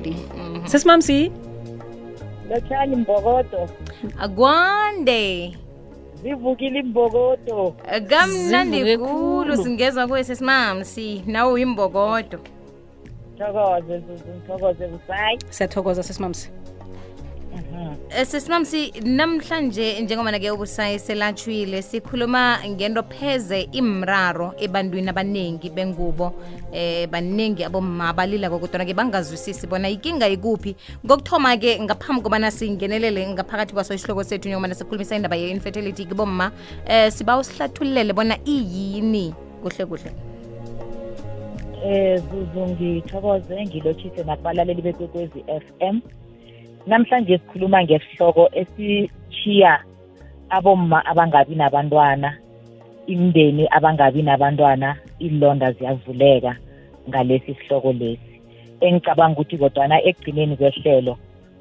everybody. Mm-hmm. Sis Mamsi? Lotshani Mbokodo. Agwande. zivukile imbokodo eh, kamnandi khulu singezwa kuwe sesimamsi nawe uyimbokodo thokoze thokoze busayi siyathokoza sesimamsi sesimamsi namhlanje njengoba-ke ubusayi selatshwile sikhuluma ngento pheze imraro ebantwini abaningi bengubo eh baningi abomma balila kokudwana-ke bangazwisisi bona ikinga ikuphi. Ngokuthoma-ke ngaphambi kobana singenelele ngaphakathi kwaso isihloko sethu njengobana sikhulumisa indaba ye-infertility kibomma eh siba usihlathululele bona iyini kuhle kuhle. Eh zuzu ngithokoze ngilotshise nakubalaleli bekwekwezi FM namhlanje sikhuluma ngesihloko esishiya abomma abangabi nabantwana imndeni abangabi nabantwana ilonda ziyavuleka ngalesi sihloko lesi. Engicabanga ukuthi kodwana ekugcineni kwehlelo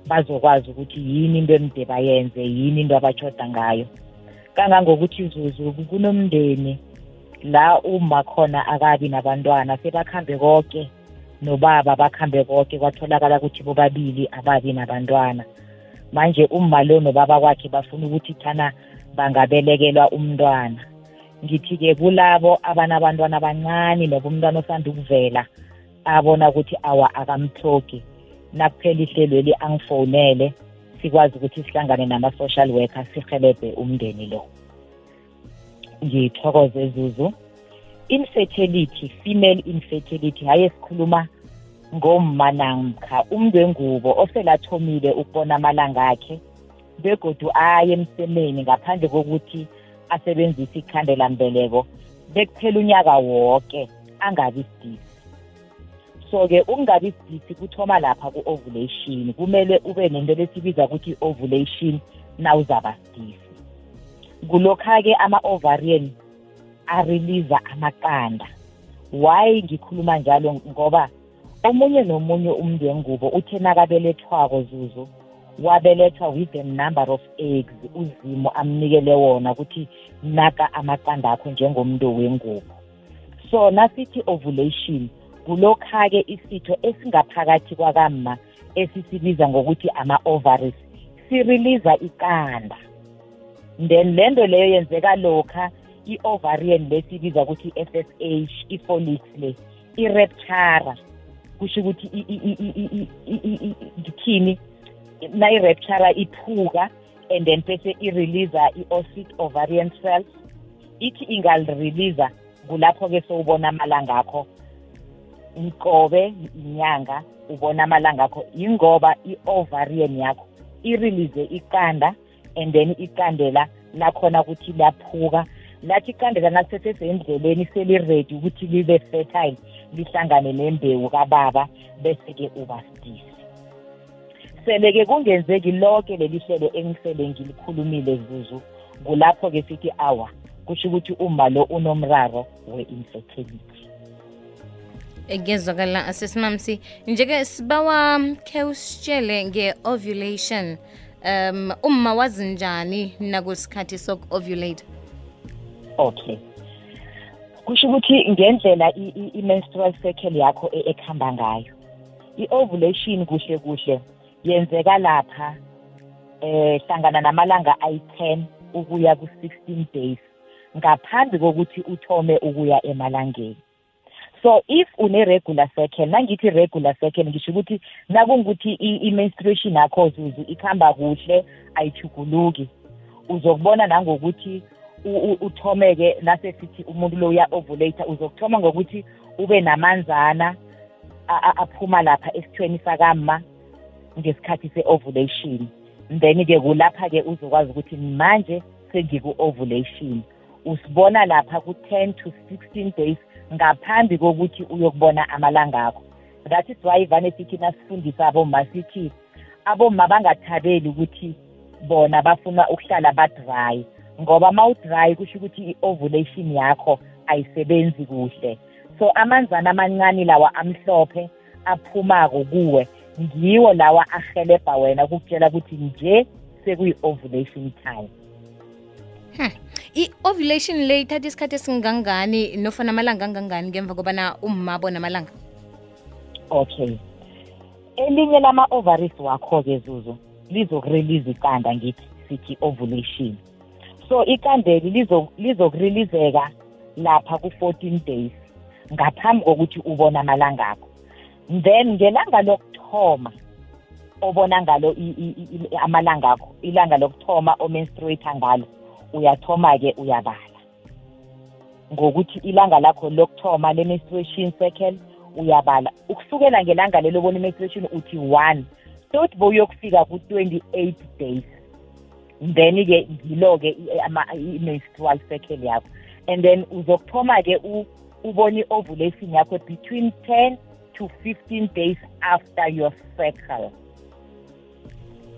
bazokwazi ukuthi yini into emde bayenze yini into abatshoda ngayo. Kangangokuthi zuzu kunomndeni la uma khona akabi nabantwana sebakhambe konke nobaba bakhambe konke kwatholakala ukuthi bobabili ababi nabantwana. Manje umma lo nobaba kwakhe bafuna ukuthi thana bangabelekelwa umntwana. Ngithi-ke kulabo abanabantwana abancane noba umntwana osanda ukuvela abona ukuthi awa akamthogi nakuphela ihlelweli angifowunele sikwazi ukuthi sihlangane nama-social worker sihelebhe umndeni lo. Ngithokoze zuzu. Infertility female infertility haye sikhuluma ngomma namkha umndwengubo oselathomile ukubona amalanga akhe begodu aye emsemeni ngaphandle kokuthi asebenzise ikhandelambeleko bekuphela unyaka woke angabi sidisi. So-ke ukungabi sidisi kuthoma lapha ku-ovulation kumele ube nento lesibiza ukuthi i-ovulation nawuzaba sidisi. Kulokha-ke ama-ovarian areleasa amaqanda. Why ngikhuluma njalo ngoba omunye nomunye umntu wengubo uthe nakabelethwako zuzu wabelethwa with a number of eggs uzimo amnikele wona ukuthi naka amaqanda akho njengomntu wengubo. So nasithi ovulation kulokha-ke isitho esingaphakathi kwakamma esisibiza ngokuthi ama-ovaries sireleasa iqanda. Then lento leyo yenzeka lokha i-ovarian le sibizwa ukuthi i-SSH i-folix le i-reptara kusho ukuthi ngithini na i-reptara iphuka and then bese i-releaser i-osit ovarian cells ithi ingalireleaser kulapho-ke sowubona amalanga akho mqobe inyanga ubona amalanga akho yingoba i-ovarian yakho irelease iqanda and then iqandela lakhona ukuthi liyaphuka lathi iqandela nalisesesendleleni seliredi ukuthi libe fertile lihlangane nembewu kababa bese-ke uba sidisi sele-ke kungenzeki lonke leli hlelo engisele ngilikhulumile zuzu kulapho-ke sithi awa kusho ukuthi uma lo unomraro we-infertility. Ngezwakala asesimamsi njeke sibawa khe usitshele nge-ovulation. Um umma wazi njani nakusikhathi soku-ovulate? Okay. Kusho ukuthi ngendlela i-menstrual cycle yakho e- ekuhamba ngayo i-ovulation kuhle kuhle yenzeka lapha eh hlangana namalanga ayi-10 ukuya ku-16 days ngaphambi kokuthi uthome ukuya emalangeni. So if une-regular cycle nangithi regular cycle ngisho ukuthi nakungukuthi i-menstruation yakho zuzu ikuhamba kuhle ayithuguluki uzokubona nangokuthi uthome-ke nasesithi umuntu lo uya-ovulata uzokuthoma ngokuthi ube namanzana aphuma lapha esithweni sakamma ngesikhathi se-ovulation. Then-ke kulapha-ke uzokwazi ukuthi manje sengiku-ovulation. Usibona lapha ku-10 to 16 days ngaphambi kokuthi uyokubona amalanga akho. That is why vane sithi nasifundisa abomma sithi abomma bangathabeli ukuthi bona bafuna ukuhlala badry. Ngoba ma udry kusho ukuthi i-ovulation yakho ayisebenzi kuhle. So amanzana amancane lawa amhlophe aphumako kuwe ngiwo lawa ahelebha wena kukutshela ukuthi nje sekuyi-ovulation time. I-ovulation le ithatha isikhathi esingangani nofana amalanga angangani ngemva kobana umma abona amalanga? Okay. Elinye lama-ovaries wakho-ke zuzu lizokurelease iqanda ngithi sithi ovulation. So ikandeli lizokurelizeka lapha ku-14 days ngaphambi kokuthi ubone amalanga akho then ngelanga lokuthoma obona ngalo amalanga akho ilanga lokuthoma omenstruator ngalo uyathoma-ke uyabala. Ngokuthi ilanga lakho lokuthoma le-menstruation cycle uyabala. Ukusukela ngelanga lelo bona i-menstruation uthi one tot bowuyokufika ku-twenty-eight days. Then-ke ngilo-ke i-menstrual cycle yakho. And then uzokuthoma-ke ubone i-ovulation yakho between ten to fifteen days after your cycle.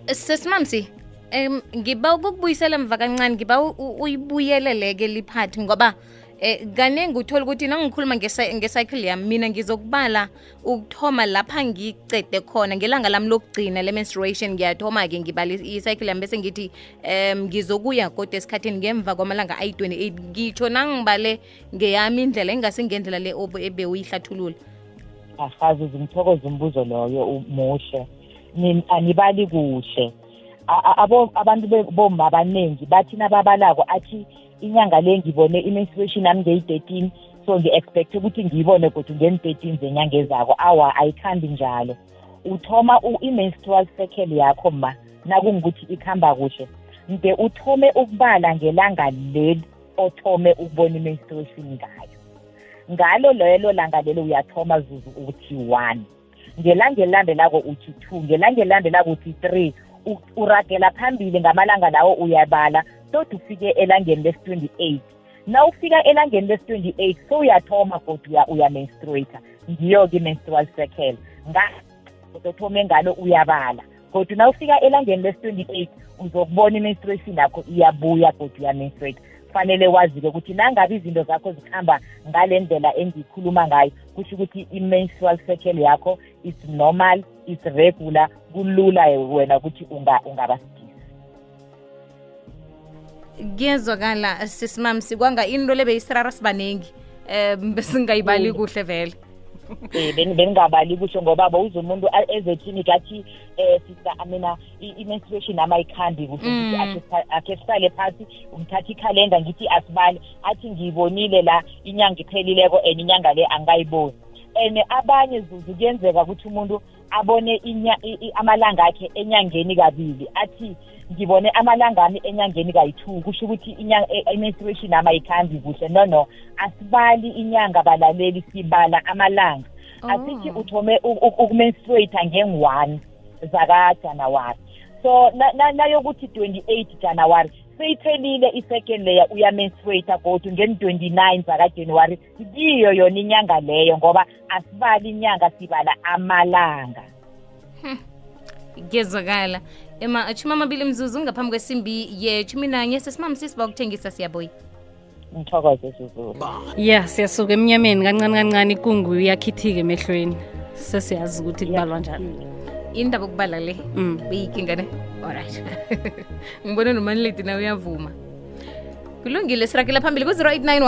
Sesimamsi um ngiba ukukubuyisela mva kancane ngiba uyibuyeleleke liphathi ngoba eh kaningi uthola ukuthi nangikhuluma ngecycle yami mina ngizokubala ukuthoma lapha ngicede khona ngelanga lami lokugcina le-menstruation ngiyathoma-ke ngibala icycle yami bese ngithi um ngizokuya kodwa esikhathini ngemva kwamalanga ayi-28 ngitsho nangibale ngeyami indlela engase ngendlela le ebe uyihlathulula. Ahazi zimthokoza umbuzo loyo muhle. Anibali kuhle. Abantu bomma abaningi bathi nababalako athi inyanga le ngibone i-menstruation yami ngeyi-thirteen so ngi-expecte ukuthi ngiyibone kodwa ngeni-thirteen zenyanga ezako. Awa ayikhambi njalo. Uthoma i-menstrual cycle yakho ma nakungukuthi ikhamba kuhle. Mde uthome ukubala ngelanga leli othome ukubona i-menstruation ngayo. Ngalo lelo langa lelo uyathoma zuzu uthi one. Ngelanga elilandelako uthi two. Ngelanga elilandelako uthi three. Uragela phambili ngamalanga lawo uyabala todi ufike elangeni lesi-28 na ufika elangeni lesi-28 so uyathoma kodwa uya-menstruata ngiyo-ke i-menstrual circle. Ngaothome ngalo uyabala. Kodwa na ufika elangeni lesi-28 uzokubona i-menstruation yakho iyabuya kodwa uya-menstruate kufanele wazi-ke ukuthi nangabe izinto zakho zikhamba ngale ndlela engikhuluma ngayo kusho ukuthi i-menstrual circle yakho is normal is regular kulula wena ukuthi ungaba kuyezwakala sisimamsi kwanga into le beyisirara sibaningi. Um besingayibali kuhle vele. Eh beningabali kusho ngoba bawuze umuntu ezeklinikhi athi eh sister amina i-menstruation ama ayikhambi kuhle ukuthi akhe sihlale phasi ngithatha ikhalenda ngithi asibale athi ngiyibonile la inyanga iphelileko and inyanga le angayiboni. And abanye zuzu kuyenzeka ukuthi umuntu abone amalanga akhe enyangeni kabili. Athi ngibone amalanga ami enyangeni kayi-two kusho ukuthi i-menstruation ami ayikhambi kuhle. No no asibali inyanga balaleli sibala amalanga. Asithi Oh. uthome ukumenstruata ngen-one zakajanawari so nayokuthi twenty-eight janawari seyiphelile i-second layer uyamenstruata kodwa ngen-twenty-nine zakajanuwari. Kiyo yona inyanga leyo ngoba asibali inyanga sibala amalanga. Kuyezwakala ema achumi amabili mzuzu ngaphambi kwesimbi yechumi nanye sesimami sisiba ukuthengisa siyabuya ngithokoze zuzulu ya siyasuka emnyameni kancane kancane ikungu iyakhithika emehlweni. Sesiyazi ukuthi kubalwa njani. Indaba okubala le Mm. beyiyinkinga ne alright ngibone nomaniledi nawe uyavuma. Kulungile sirakela phambili ku-089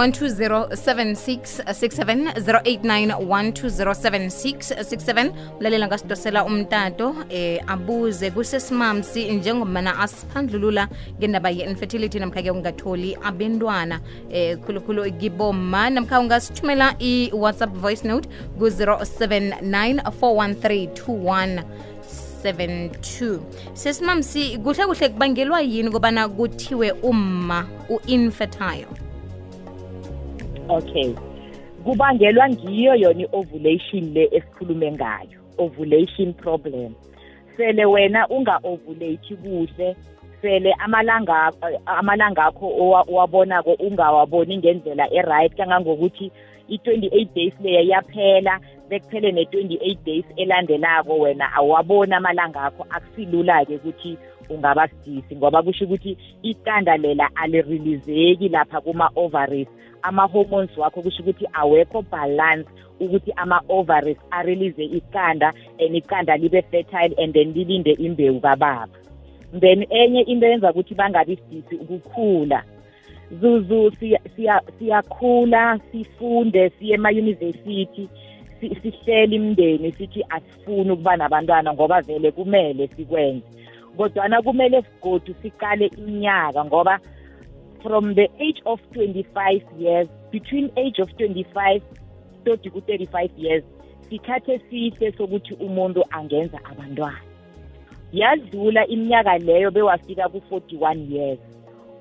1207667 mlalela ngasidosela umtato eh abuze kusesimamsi njengobana asiphandlulula ngendaba ye-infertility namkha-ke ungatholi abentwana. Eh khulukhulu kiboma namkha ungasithumela i-whatsapp voice note ku-079 413 72 sesimamsi kuhle kuhle kubangelwa yini kobana kuthiwe umma u-infertile? Okay. Kubangelwa ngiyo yona i-ovulation le esikhulume ngayo ovulation problem. Sele wena unga-ovulate kuhle sele amalanga amalanga akho owa- owabonako ungawaboni ngendlela e-right. Kangangokuthi i-28 days leya yaphela bekuphele ne-28 days elandelako wena awaboni amalanga akho akusilula-ke ukuthi ungaba sidisi ngoba kusho ukuthi iqanda lela alirilizeki lapha kuma-ovaries. Ama-hormones wakho kusho ukuthi awekho balance ukuthi ama-ovaries arelease iqanda and iqanda libe fertile and then lilinde imbewu kababa. Then enye into yenza ukuthi bangabi sidisi ukukhula. Zuzu siya- siya- siyakhula sifunde siye emayunivesithi sihlele imndeni sithi asifuni ukuba nabantwana ngoba vele kumele sikwenze. Kodwana kumele sigodu siqale iminyaka ngoba from the age of 25 years between age of 25 todi ku-35 years sikhathe sihle sokuthi umuntu angenza abantwana. Yadlula iminyaka leyo bewafika ku-41 years.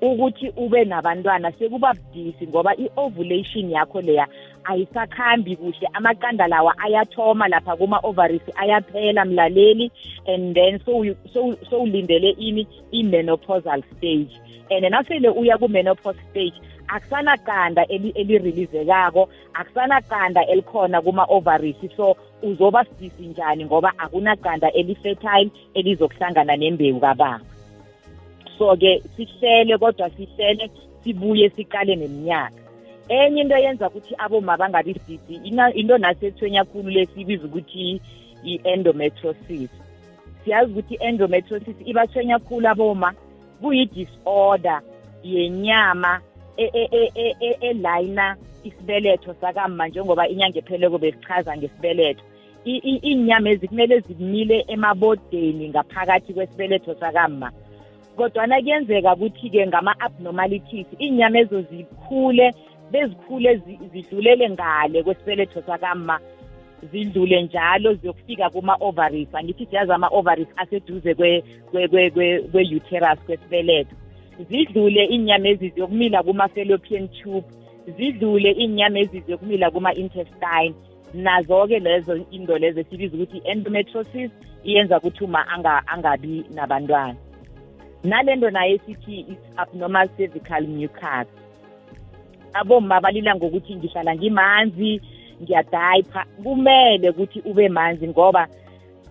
Ukuthi ube nabantwana sekuba budisi ngoba i-ovulation yakho leya ayisakhambi kuhle. Amaqanda lawa ayathoma lapha kuma-ovaries ayaphela mlaleli and then sowulindele so, so ini i-menopausal stage. And nasele uya ku-menopause stage akusanaqanda elirelizekako akusanaqanda elikhona kuma-ovaries so uzoba sidisi njani ngoba akunaqanda eli-fertile elizokuhlangana nembewu kababa. So-ke sihlele kodwa sihlele sibuye siqale neminyaka. Enye into yenza ukuthi aboma bangabi sidisi into nasethwenya khulu lesibiza ukuthi i-endometrosis siyazi ukuthi i-endometrosis ibathwenya khulu aboma kuyi-disorder yenyama elayina isibeletho sakamma njengoba inyanga epheleko besichaza ngesibeletho. Iy'nyama ezi kumele zimile emabodeni ngaphakathi kwesibeletho sakamma. Kodwana kuyenzeka ukuthi-ke ngama-abnormalities iy'nyama ezo zikhule bezikhule zidlulele ngale kwesibeletho sakamma zidlule njalo ziyokufika kuma-ovaries. Angithi siyazi ama-ovaries aseduze kwe-uterus kwesibeletho. Zidlule iy'nyama ezi ziyokumila kuma-fallopian tube. Zidlule iy'nyama ezi ziyokumila kuma-intestine. Nazo-ke lezo into lezo esibiza ukuthi i-endometrosis iyenza ukuthi uma angabi nabantwana. Nalento naye sithi is-abnormal cervical mucus. Aboma balila ngokuthi ngihlala ngimanzi ngiyadayipha. Kumele ukuthi ube manzi ngoba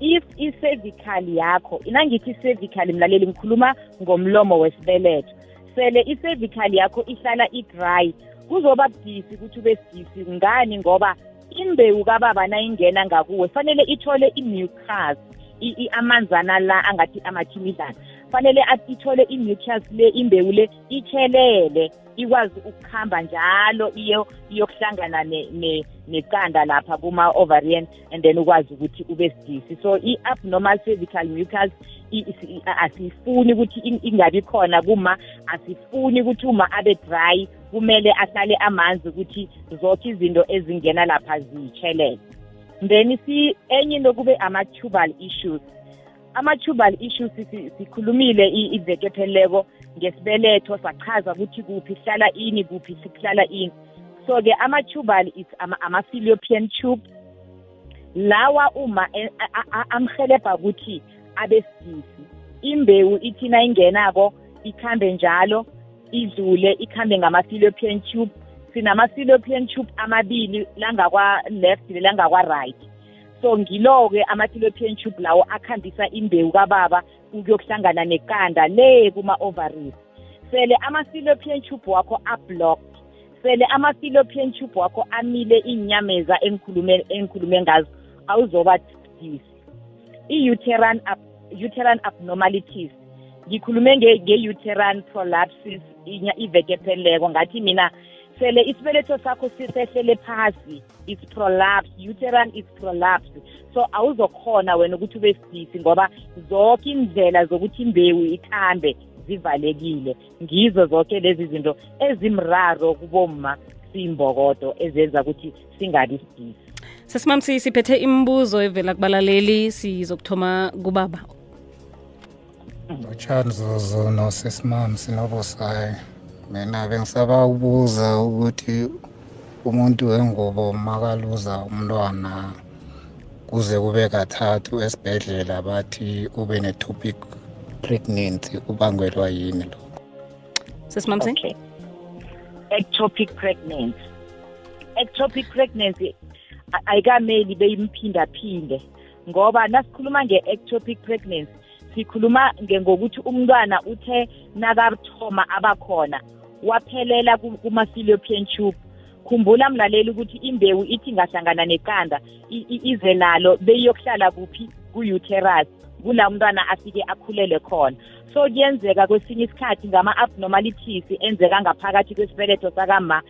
if i-cervical yakho inangithi i-cervical mlaleli ngikhuluma ngomlomo wesibeletho sele i-cervical yakho ihlala i-dry kuzoba budisi ukuthi ube sidisi ngani ngoba imbewu kababa nayingena ngakuwe fanele ithole i-mucus amanzana la angathi amathimidlana fanele ithole i-mucus le imbewu le ithelele ikwazi ukuhamba njalo iyo iyokuhlangana neqanda lapha kuma-ovarian and then ukwazi ukuthi ube sidisi. So i-abnormal cervical mucus asifuni ukuthi ingabi khona kuma asifuni ukuthi uma abe dry kumele ahlale amanzi ukuthi zonke izinto ezingena lapha ziyitshelele then si enye into kube ama-tubal issues ama-tubal issues sikhulumile iveke epheleleko ngesibeletho sachaza ukuthi kuphi sihlala ini kuphi sihlala ini. So-ke ama-tubal is ama-fallopian tube. Lawa uma e, amhelebha ukuthi abe sidisi. Imbewu ithi nayingenako ikhambe njalo idlule ikhambe ngama-fallopian tube. Sinama-fallopian tube amabili langakwa-left langakwa-right so ngilo-ke ama-fallopian tube lawo akhambisa imbewu kababa ukuyokuhlangana neqanda le kuma-ovaries. Sele ama-fallopian tube wakho ablocked. Sele ama-fallopian tube wakho amile iy'nyameza engikhulume ngazo awuzoba disi i-uterine uterine abnormalities. Ngikhulume nge-uterine prolapses iveke epheleleko ngathi mina sele isibeletho sakho sisehlele phasi. It's prolapse. Uterine is prolapse. So awuzokhona wena ukuthi ube sidisi ngoba zonke indlela zokuthi imbewu ikhambe zivalekile. Ngizo zonke lezi zinto ezimraro kuboma siyimbokodo ezenza ukuthi singabi sidisi. Sesimamsi siphethe imibuzo evela kubalaleli sizokuthoma kubaba. Lotshani zuzu nosesimamsi nobusayi mina bengisaba ukubuza ukuthi umuntu wengubo makaluza umntwana kuze kube kathathu esibhedlela bathi ube ne-topic pregnancy ubangelwa yini lokho? Sesimamsi okay. Ectopic pregnancy. Ectopic pregnancy ayikameli beyimphindaphinda ngoba nasikhuluma nge-ectopic pregnancy sikhuluma ngokuthi umntwana uthe nakathoma abakhona waphelela kuma-fallopian tube khumbula mlaleli ukuthi imbewu ithi ngahlangana neqanda ize nalo beyiyokuhlala kuphi ku-uterus kula umntwana afike akhulele khona. So kuyenzeka kwesinye isikhathi ngama-abnormalities enzeka ngaphakathi kwesibeletho sakama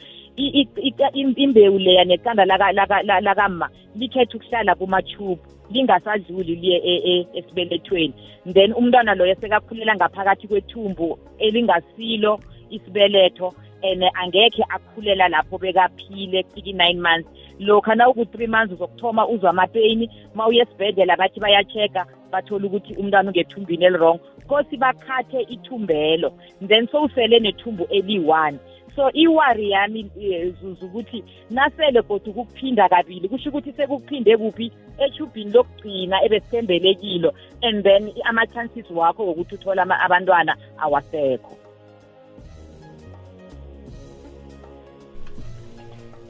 imbewu leya necanda lakamma likhetha ukuhlala kuma-tube lingasadluli liye e, e, esibelethweni. Then umntwana loyo sekakhulela ngaphakathi kwethumbu elingasilo isibeletho and angekhe akhulela lapho bekaphile kufika i-nine months. Lokha na uku-three months uzokuthoma uzwa amapeyini ma uye esibhedlela bathi bayacheck-a bathola ukuthi umntwana ungethumbini elirong kosi bakhathe ithumbelo then sowusele nethumbu eliyi-one so iwari yami eh, zuzu ukuthi nasele kodwa ukuphinda kabili kusho ukuthi sekukuphinde kuphi? Ethubhini lokugcina ebesithembelekilo and then ama-chances wakho wokuthi uthola abantwana awasekho.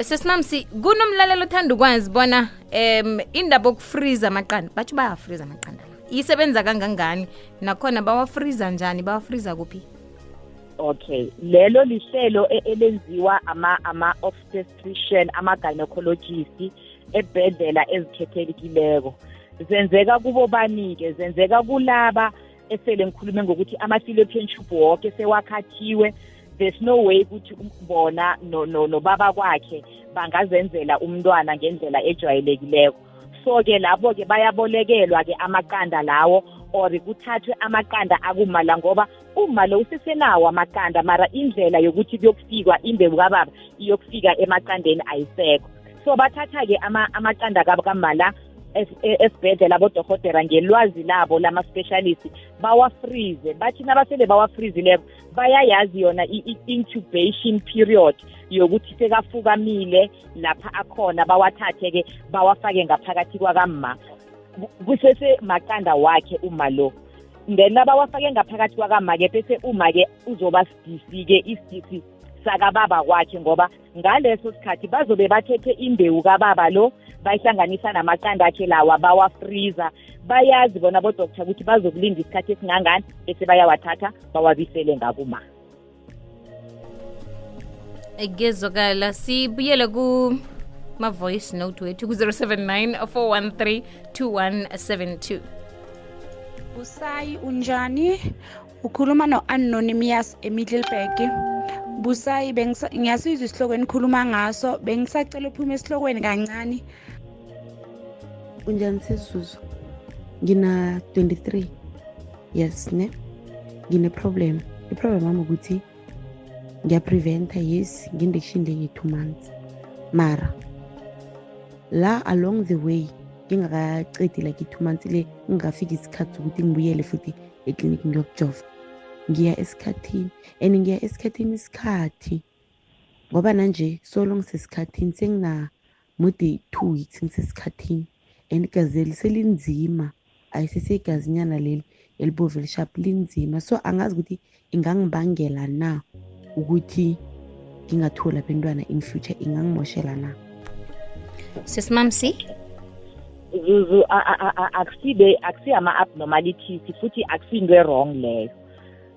Sesimamsi kunomlalelo othanda ukwazi bona um indaba okufriza amaqanda batsho bayafriza amaqanda isebenza kangangani? Nakhona bawafriza njani? Bawafriza kuphi? Okay lelo lihlelo e-, elenziwa ama-obstetrician ama-gynecologist ebhedlela ezikhethelekileko zenzeka kubo bani-ke? Zenzeka kulaba esele ngikhulume ngokuthi ama-philippian tube woke sewakhathiwe there's no way ukuthi bona nobaba no, no kwakhe bangazenzela umntwana ngendlela ejwayelekileko. So-ke lapho-ke bayabolekelwa-ke amaqanda lawo or kuthathwe amaqanda akumala ngoba uma lo usesenawo amaqanda mara indlela yokuthi kuyokufikwa imbewu kababa iyokufika emaqandeni ayisekho. So bathatha-ke amaqanda kamala esibhedlela abodohotera ngelwazi labo lama-specialist bawafrize. Bathi nabasele bawafrizileko bayayazi yona i-incubation period yokuthi sekafukamile lapha akhona. Bawathathe-ke bawafake ngaphakathi kwakamma. Kusese makanda wakhe uma lo. Then nabawafake ngaphakathi kwakamake bese uma-ke uzoba sidisi-ke isidisi sakababa kwakhe ngoba ngaleso sikhathi bazobe bathethe imbewu kababa lo bayihlanganisa namaqanda akhe lawa bawafriza. Bayazi bona bodoktar ukuthi bazokulinda isikhathi esingangani bese bayawathatha bawabisele ngakuma gezokala sibuyele ku ma-voice note wethu ku-079 413 2172 busayi unjani? Ukhuluma no-anonymous emiddleburg busayi ngiyasizwa isihloko enikhuluma ngaso. Bengisacela uphume esihlokweni kancane unjani sisuzu ngina 23 yes ne? Ngine-problem i-problem wami ukuthi ngiyapreventa yes ngindection lenge-two months. Mara la along the way ngingakacedi like i-two months le ngingafika isikhathi sokuthi ngibuyele futhi ekliniki ngiyokujova. Ngiya esikhathini and ngiya esikhathini isikhathi ngoba nanje solo ngisesikhathini sengina mude two weeks ngisesikhathini. And igazeli selinzima ayisisegazinyana leli elibovu elishaphu linzima. So angazi ukuthi ingangibangela na ukuthi ngingatholi abentwana in future ingangimoshela na? Sesimamsi zuzu akusibe akusiy-ama-abnormalities futhi akusinto e-wrong leyo.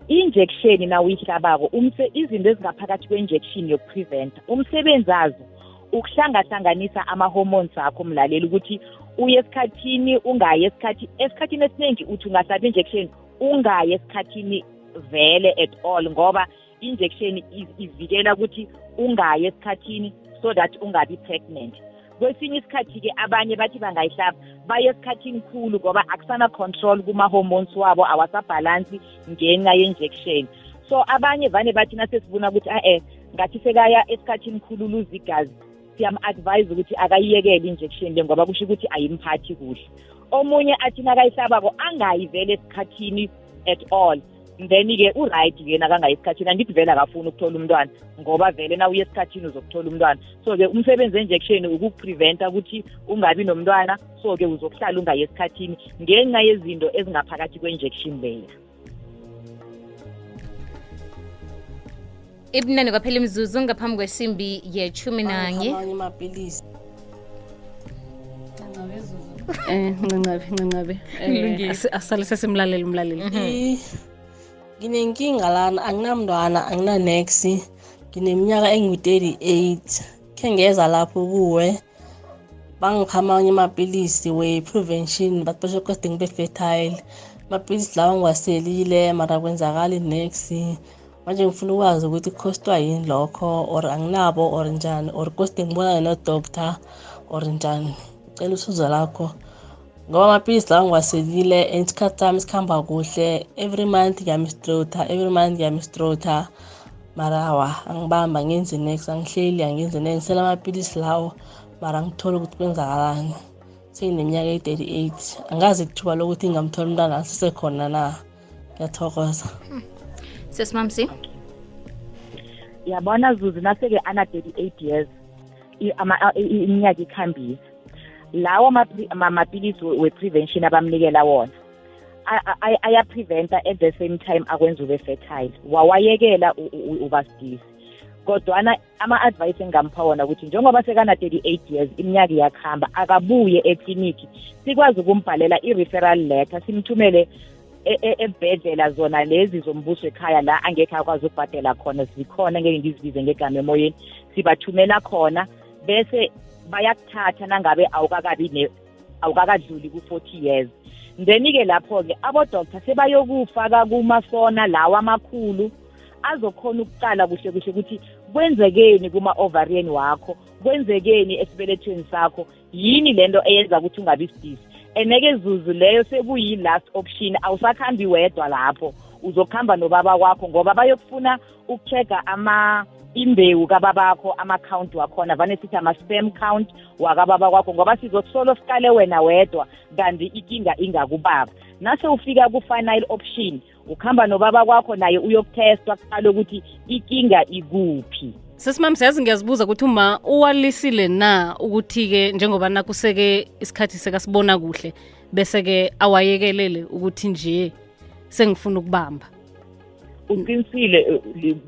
I-injection na uyihlabako izinto ezingaphakathi kwe-injection yokupreventa umsebenzi azo ukuhlangahlanganisa ama-hormones akho mlaleli ukuthi uye esikhathini ungayi esikhathi esikhathini esiningi uthi ungahlaba injection ungayi esikhathini vele at all ngoba injection ivikela ukuthi ungayi esikhathini so that ungabi pregnant. Kwesinye isikhathi-ke abanye bathi bangayihlaba baye esikhathini khulu ngoba akusana-control kuma-hormones wabo awasabhalansi ngenxa ye-injection. So abanye vane bathi nasesibona ukuthi a-e ngathi sekaya esikhathini khulu luza igazi. Siyam-advise ukuthi akayiyekele injection le ngoba kusho ukuthi ayimphathi kuhle. Omunye athi nakayihlabako angayivele esikhathini at all. Then-ke u-right-ke nakangayi esikhathini angithi vele akafuni ukuthola umntwana ngoba vele na uye esikhathini uzokuthola umntwana. So-ke umsebenzi enjection ukukupreventa ukuthi ungabi nomntwana so-ke uzokuhlala ungayi esikhathini ngenxa yezinto ezingaphakathi kwe-injection leya. Ibunane kwaphela imzuzu ngaphambi kwesimbi yechumi nanye. eh ncancabe ncancabe eh, asale sesimlaleli umlaleli. Mhm. nginenkinga lana anginamntwana anginanex ngineminyaka engu-38 khe ngeza lapho kuwe. Bangipha amanye amapilisi we-prevention but basho kodwa ngibe fertile amapilisi lawa ngiwaselile mara kwenzakala i-nex manje ngifuna ukwazi ukuthi kukhostwa yini lokho or anginabo or njani or koste ngibonane nodoctor or njani. Cela usizo lakho. Ngoba amaphilisi lawa ngiwaselile and isikhathi sami sikhamba kuhle. Every month ngiyamistrota every month ngiyamistrota mara awa angibamba ngenzi next angihleli angenzi next. Ngisela amaphilisi lawo mara ngithole ukuthi kwenzakalani. Seyineminyaka eyi-38 angazi kuthuba lokuthi ngingamthola umntwana asisekhona na. Ngiyathokoza. Sesimamsi yabona zuzu naseke ana-38 years iminyaka ikhambile. Lawo mapilisi we-prevention abamnikela wona ayapreventa at the same time akwenza ube fertile. Wawayekela ubasidisi. Kodwana ama-advice engampha wona ukuthi njengoba sekana-38 years iminyaka iyakuhamba akabuye ekliniki sikwazi ukumbhalela i-referral letter simthumele ebhedlela zona lezi zombuso ekhaya la angekhe akwazi ukubhadela khona zikhona ngeke ngizibize ngegama emoyeni sibathumela khona. Bese bayakuthatha nangabe awukakabi awukakadluli ku-forty years. Then-ke lapho-ke abodoktar sebayokufaka kumafona lawa amakhulu azokhona ukuqala kuhle kuhle ukuthi kwenzekeni kuma-ovarian wakho kwenzekeni esibelethweni sakho yini lento eyenza ukuthi ungabi sidisi? Eneke zuzu leyo sekuyi-last option awusakhambi wedwa lapho. Uzokuhamba nobaba kwakho ngoba bayokufuna ukucheck-a ama imbewu kababakho ama-count wakhona. Vane sithi ama-spam count wakababa kwakho ngoba sizokusolo sikale wena wedwa kanti ikinga ingakubaba. Nase ufika ku-final option ukuhamba nobaba kwakho naye uyokutestwa kuqala ukuthi ikinga ikuphi. Sesimami siyazi ngiyazibuza ukuthi uma uwalisile na ukuthi-ke njengoba nakuseke isikhathi sekasibona kuhle bese-ke awayekelele ukuthi nje sengifuna ukubamba? Uqinisile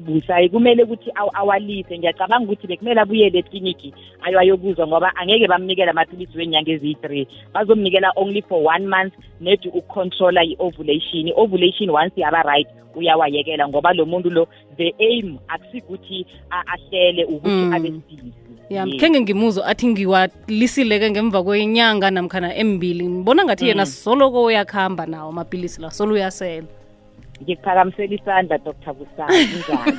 busayi. Kumele ukuthi awalise. Ngiyacabanga ukuthi bekumele abuyele ekliniki ayo ayokuzwa ngoba angeke bamnikela amaphilisi wenyanga eziyi-three. Bazomnikela only for one month nedi ukucontrola i-ovulation. I-ovulation once yaba right uyawayekela ngoba lo muntu lo the aim akusikuthi ahlele ukuthi mm. abe sidisi ya mkhenge ngimuzo athi ngiwalisile-ke ngemva kwenyanga namkhana embili. Ngibona ngathi mm. yena soloko uyakuhamba nawo amapilisi la solo uyasela. Ngiphakamisela isandla dr. Busana njani?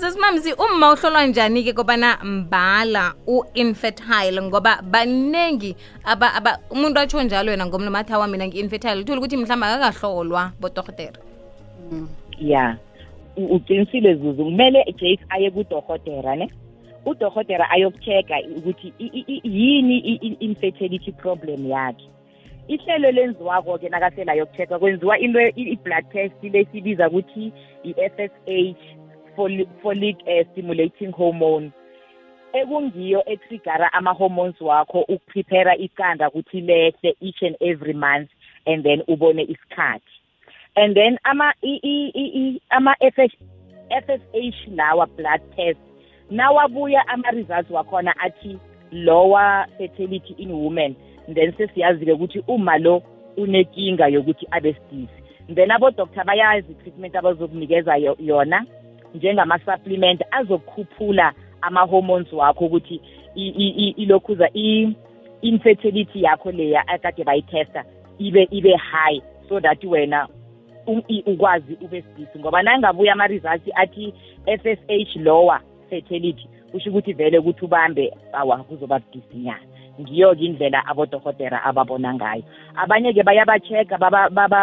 Sesimamsi uma uhlolwa njani-ke kobana mbala u-infertile? Ngoba baningi aba, aba umuntu atsho njalo yena ngomlomo athi awa mina ngi-infertile. Uthole ukuthi mhlawumbe akakahlolwa bodorhotera ya. Uqinisile zuzu kumele jace aye kudorhotera ne? Udorhotera ayokucheck-a ukuthi yini i-infertility problem yakhe. Ihlelo lenziwako-ke nakasela yokucheck-a kwenziwa into i-blood test lesibiza ukuthi i-FSH folic uh, stimulating hormone. Ekungiyo etrigara ama-hormones wakho ukuprepare iqanda ukuthi lehle each and every month and then ubone isikhathi. And then ama ama FSH lawa blood test nawabuya ama-results wakhona athi lower fertility in women then sesiyazi-ke ukuthi uma lo unenkinga yokuthi abe sidisi. Then abodoktar bayazi i-treatment abazokunikeza yona njengama-supplement azokukhuphula ama-hormones wakho ukuthi ilokhuza i-infertility yakho leya akade bayitesta ibe ibe high so that wena ukwazi ube sidisi. Ngoba nangabuya ama-results athi FSH lower fertility kusho ukuthi vele ukuthi ubambe awa kuzoba budisinyana ngiyo-ke indlela abodohotera ababona ngayo. Abanye-ke bayaba-check-a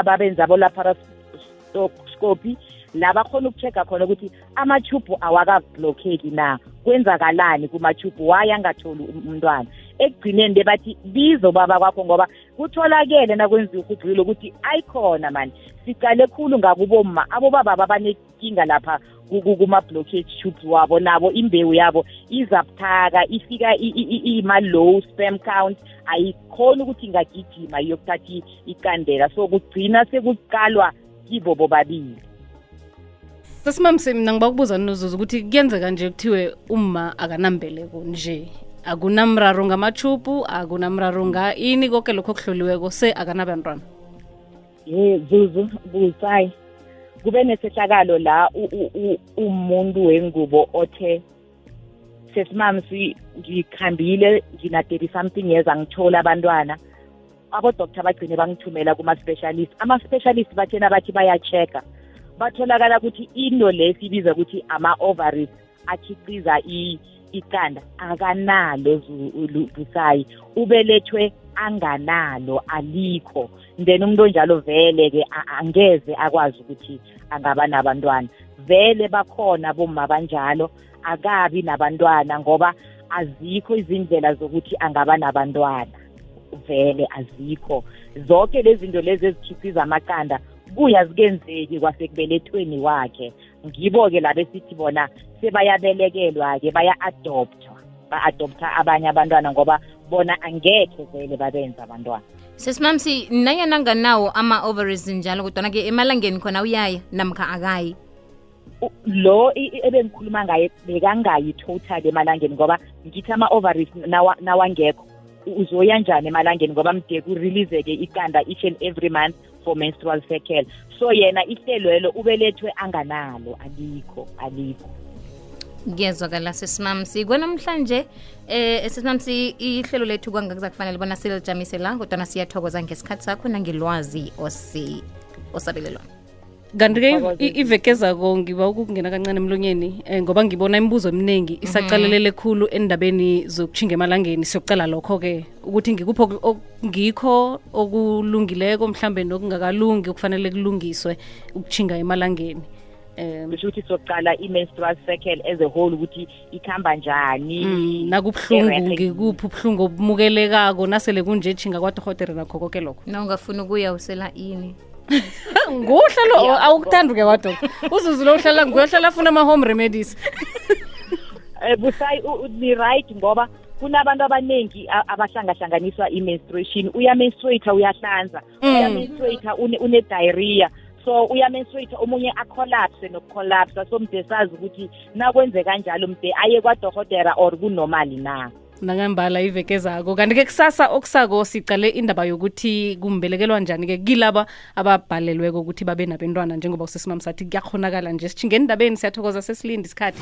babenza abo-laparoscopy la bakhona ukucheck-a khona ukuthi amathubhu awakablokeki na? Kwenzakalani kumathubhu waye angatholi umntwana? Ekugcineni bebathi bizo baba kwakho ngoba kutholakele nakwenziwa uhudlulilo ukuthi ayikhona mani. Sicale khulu ngakuboma abobaba babanenkinga lapha kuma-blockage tubes wabo nabo imbewu yabo izabuthaka ifika ima-low spam count ayikhoni ukuthi ingagijima iyokuthatha ikandela. So kugcina sekuqalwa kibo bobabili sesimamse mina ngiba kubuza nozuzu ukuthi kuyenzeka nje kuthiwe uma akanambeleko nje. Akunamraro ngamachupu akunamraro nga ini konke lokho okuhloliweko se akanabantwana? Ye zuzu busayi kube nesehlakalo la umuntu wengubo othe sesimami ngikhambile ngina-thirty something years angithola abantwana. Abodoktar bagcine bangithumela kuma-specialist. Ama-specialist bathena bathi baya-check-a. Batholakala ukuthi into le sibiza ukuthi ama-ovaries akhiciza iqanda. Akanalo busayi. Ubelethwe anganalo alikho. Then umuntu onjalo vele-ke angeze akwazi ukuthi angaba nabantwana. Vele bakhona bomma banjalo akabi nabantwana ngoba azikho izindlela zokuthi angaba nabantwana. Vele azikho. Zonke lezi zinto lezi ezikhiphiza amaqanda buya zikenzeki kwasekubelethweni wakhe ngibo-ke laba esithi bona sebayabelekelwa-ke baya-adopthwa ba-adoptha abanye abantwana ngoba bona angekhe vele babenza abantwana. Sesimamsi nanyana nganawo ama-ovaries njalo kodwana-ke emalangeni khona uyaya namkha akayi? Lo ebengikhuluma ngaye bekangayi total emalangeni ngoba ngithi ama-ovaries nawangekho. Uzoya njani emalangeni ngoba mde kurelease-ke iqanda each and every month for menstrual cycle. So yena ihlelwelo ubelethwe anganalo alikho alikho. Kuyezwakala sesimamsi. Kwanamhlanje eh sesimamsi ihlelo lethu kwangakuza kufanele bona silijamise la kodwana siyathokoza ngesikhathi sakho nangelwazi osabelelwana osabelelwa. Kanti-ke ivekezako ngiba ukungena kancane emlonyeni um ngoba ngibona imibuzo eminingi isacalelele khulu endabeni zokutshinga emalangeni siyokucala lokho-ke. Ukuthi ngikupho ngikho okulungileko mhlambe nokungakalungi okufanele kulungiswe ukutshinga emalangeni kusho ukuthi sokuqala i-menstrual cycle as a whole ukuthi ikhamba njani mm, nakubuhlungu ngikuphi ubuhlungu obumukelekako nasele kunje tshinga kwadohotere nakho koke lokho. Na ungafuna ukuya usela ini? Nguhle lo awukuthanda uke wadoka uzuzu lo uhlala nguyohlala afuna ama-home remedies. Um busayi ni-right ngoba kunabantu abaningi abahlangahlanganiswa i-menstruation. Uyamenstruator uyahlanza. Uyamenstruator une-diarrhea so uyamenstruator omunye acolapse nokucolapsa so mde sazi ukuthi nakwenze kanjalo mde aye kwadohotera or kunomali na. Nangambala iveke zako. Kanti-ke kusasa okusako sicale indaba yokuthi kumbelekelwa njani-ke kilaba ababhalelweko ukuthi babe nabentwana njengoba usesimami sathi kuyakhonakala nje. Sitshingeni endabeni siyathokoza sesilindi isikhathi